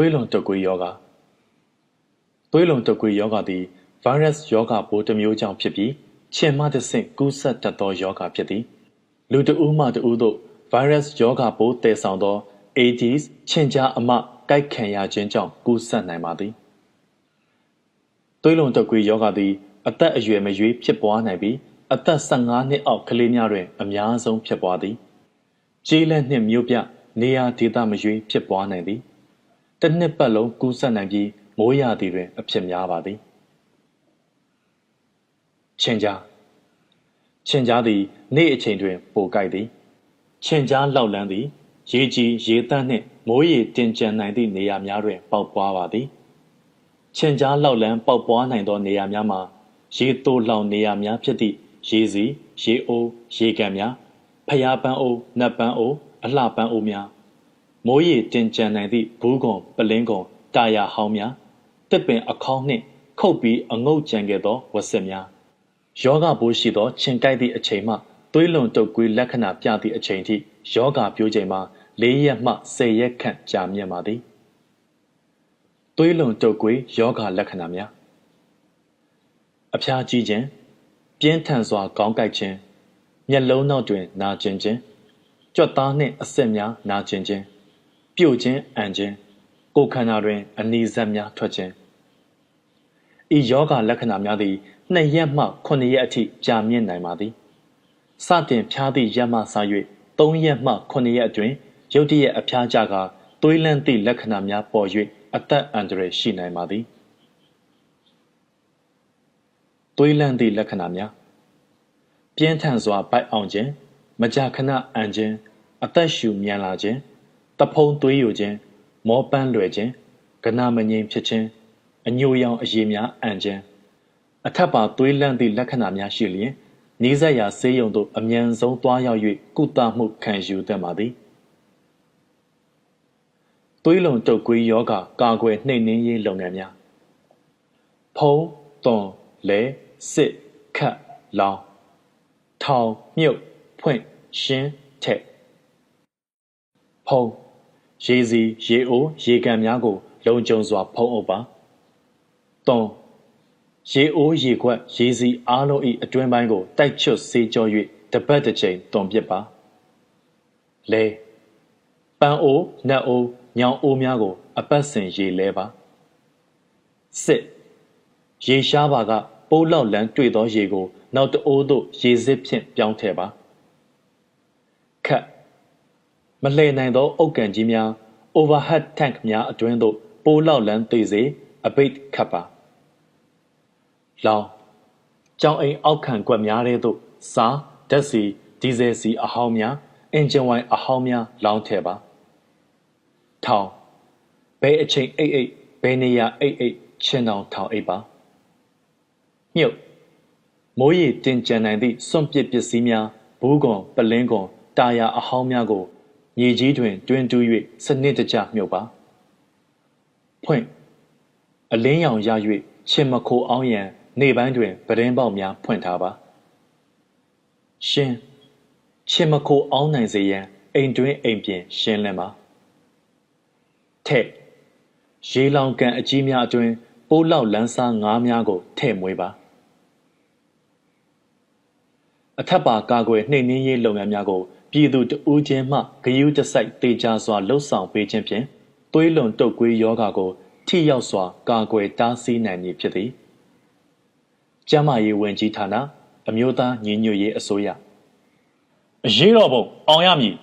သွေးလွန်တုပ်ကွေးယောဂသွေးလွန်တုပ်ကွေးယောဂသည်ဗိုင်းရပ်စ်ယောဂပိုးတစ်မျိုးကြောင့်ဖြစ်ပြီးခြင်မှတစ်ဆင့်ကူးစက်တတ်သောယောဂဖြစ်သည်လူတစ်ဦးမှတစ်ဦးသို့ဗိုင်းရပ်စ်ယောဂပိုးတည်ဆောင်သော AIDS ခြင်ကြားအမကိုက်ခံရခြင်းကြောင့်ကူးစက်နိုင်ပါသည်သွေးလွန်တုပ်ကွေးယောဂသည်အသက်အရွယ်မရွေးဖြစ်ပွားနိုင်ပြီးအသက်15နှစ်အောက်ကလေးများတွင်အများဆုံးဖြစ်ပွားသည်ကျေးလက်နှင့်မြို့ပြနေရာဒေသမရွေးဖြစ်ပွားနိုင်သည် တစ်နှစ်ပတ်လုံးကူးစက်နိုင်ပြီးမိုးရာသီတွင် အဖြစ်များပါသည်ချင်းကြားချင်းကြားသည် နေ့အချိန်တွင် ပိုကြိုက်သည်ချင်းကြားလောက်လန်းသည် ရေကြီးရေတန့်နှင့်မိုးရေတင်ကြံနိုင်သည့်နေရာများတွင် ပေါက်ပွားပါသည်ချင်းကြားလောက်လန်းပေါက်ပွားနိုင်သောနေရာများမှာရေတိုလောင်နေရာများဖြစ်သည့်ရေစီရေအိုးရေကန်များဖျားပန်းအိုးနတ်ပန်းအိုးအလှပန်းအိုးများ မိုးရေတင်ကြံနိုင်သည့်ဘူးကွန်ပလင်းကွန်တာယာဟောင်းများတစ်ပင်အခေါင်းနှင့်ခုတ်ပြီးအငုတ်ကြံခဲ့သောဝက်စစ်များယောဂပိုးရှိသောခြင်ကိုက်သည့်အချိန်မှသွေးလွန်တုပ်ကွေးလက္ခဏာပြသည့်အချိန်ထိယောဂပြိုးချိန်မှာ၄ရက်မှ၁၀ရက်ခန့်ကြာမြင့်ပါသည်သွေးလွန်တုပ်ကွေးယောဂလက္ခဏာများအဖျားကြီးခြင်းပြင်းထန်စွာကောင်းကိုက်ခြင်းမျက်လုံးနောက်တွင်နာကျင်ခြင်းကြွက်သားနှင့်အဆစ်များနာကျင်ခြင်း ပြို့ခြင်းအန်ခြင်းကိုယ်ခန္ဓာတွင် အနီးဇက်များထွက်ခြင်းဤယောဂလက္ခဏာများသည်2ရက်မှ9ရက်အထိကြာမြင့်နိုင်ပါသည်စတင်ဖျားသည့်ရက်မှစ၍3ရက်မှ9ရက်အတွင်းရုတ်တရက်အဖျားကြကသွေးလန့်သည့်လက္ခဏာများပေါ်၍အသက်အန္တရာယ်ရှိနိုင်ပါသည်သွေးလန့်သည့်လက္ခဏာများပြင်းထန်စွာပိုက်အောင်ခြင်းမကြာခဏအန်ခြင်းအသက်ရှူမြန်လာခြင်း တဖုံးသွေးယိုခြင်းမောပန်းလွယ်ခြင်းကနာမငြိမ်ဖြစ်ခြင်းအညိုရောင်အရေများအန်ခြင်းအထက်ပါသွေးလန့်သည့်လက္ခဏာများရှိလျင်နီးစပ်ရာဆေးရုံသို့အမြန်ဆုံးသွားရောက်၍ကုသမှုခံယူသင့်ပါသည်သွေးလွန်တုပ်ကွေးယောဂကာကွယ်နှိမ်နင်းရေးလုပ်ငန်းများဖုံးသွန်လဲစစ်ခတ်လောင်ထောင်မြုပ်ဖွင့်ရှင်းထက်ဖုံး ရေစီရေအိုးရေကန်များကို လုံခြုံစွာ ဖုံးအုပ်ပါသွန်ရေအိုးရေခွက်ရေစီအားလုံး၏အတွင်းပိုင်းကိုတိုက်ချွတ်ဆေးကြော၍တပတ်တစ်ချိန်သွန်ပစ်ပါလဲပန်းအိုးနတ်အိုးညောင်အိုးများကို အပတ်စဉ်ရေလဲပါစစ်ရေရှားပါက ပိုးလောက်လန်းတွေ့သောရေကို နောက်တအိုးသို့ရေစစ်ဖြင့်ပြောင်းထည့်ပါခတ် မလှည့်နိုင်သောအုတ်ကန်ကြီးများ overhead tank များအတွင်းသို့ပိုးလောက်လန်းသိစေအပိတ်ခတ်ပါလောင်ကြောင်အိမ်အောက်ခံကွက်များထဲသို့စားဓာတ်စီဒီဇယ်စီအဟောင်းများအင်ဂျင်ဝိုင်အဟောင်းများလောင်းထည့်ပါထောင်ဘဲအချိန်အိတ်အိတ်ဘဲနေရအိတ်အိတ်ချင်းတောင်ထောင်အိတ်ပါမြုပ်မိုးရီတင်ကြံနိုင်သည့်စွန့်ပစ်ပစ္စည်းများဘူးကွန်ပလင်းကွန်တာယာအဟောင်းများကို မြေကြီးတွင် တွင်တူး၍စနစ်တကျမြုပ်ပါဖွင့်အလင်းရောင်ရ၍ချင်မခိုအောင်ရန်နေပိုင်းတွင်ပဒင်းပေါက်များဖွင့်ထားပါရှင်ချင်မခိုအောင်နိုင်စေရန်အိမ်တွင်းအိမ်ပြင်ရှင်းလင်းပါထက်ရေလောင်ကန်အကြီးများအတွင်ပိုးလောက်လန်းစားငါးများကိုထည့်မွေးပါအထက်ပါကာကွယ်နှိမ်နင်းရေးလုပ်ငန်းများကို ပြည်သူတဦးချင်းမှဂယုတစိုက်တေချာစွာလှုပ်ဆောင်ပေးခြင်းဖြင့်သွေးလွန်တုပ်ကွေးယောဂါကိုထိရောက်စွာကာကွယ်တားဆီးနိုင်မည်ဖြစ်သည်ကျန်းမာရေးဝန်ကြီးဌာနအမျိုးသားညီညွတ်ရေးအစိုးရအရေးတော်ပုံအောင်ရမည်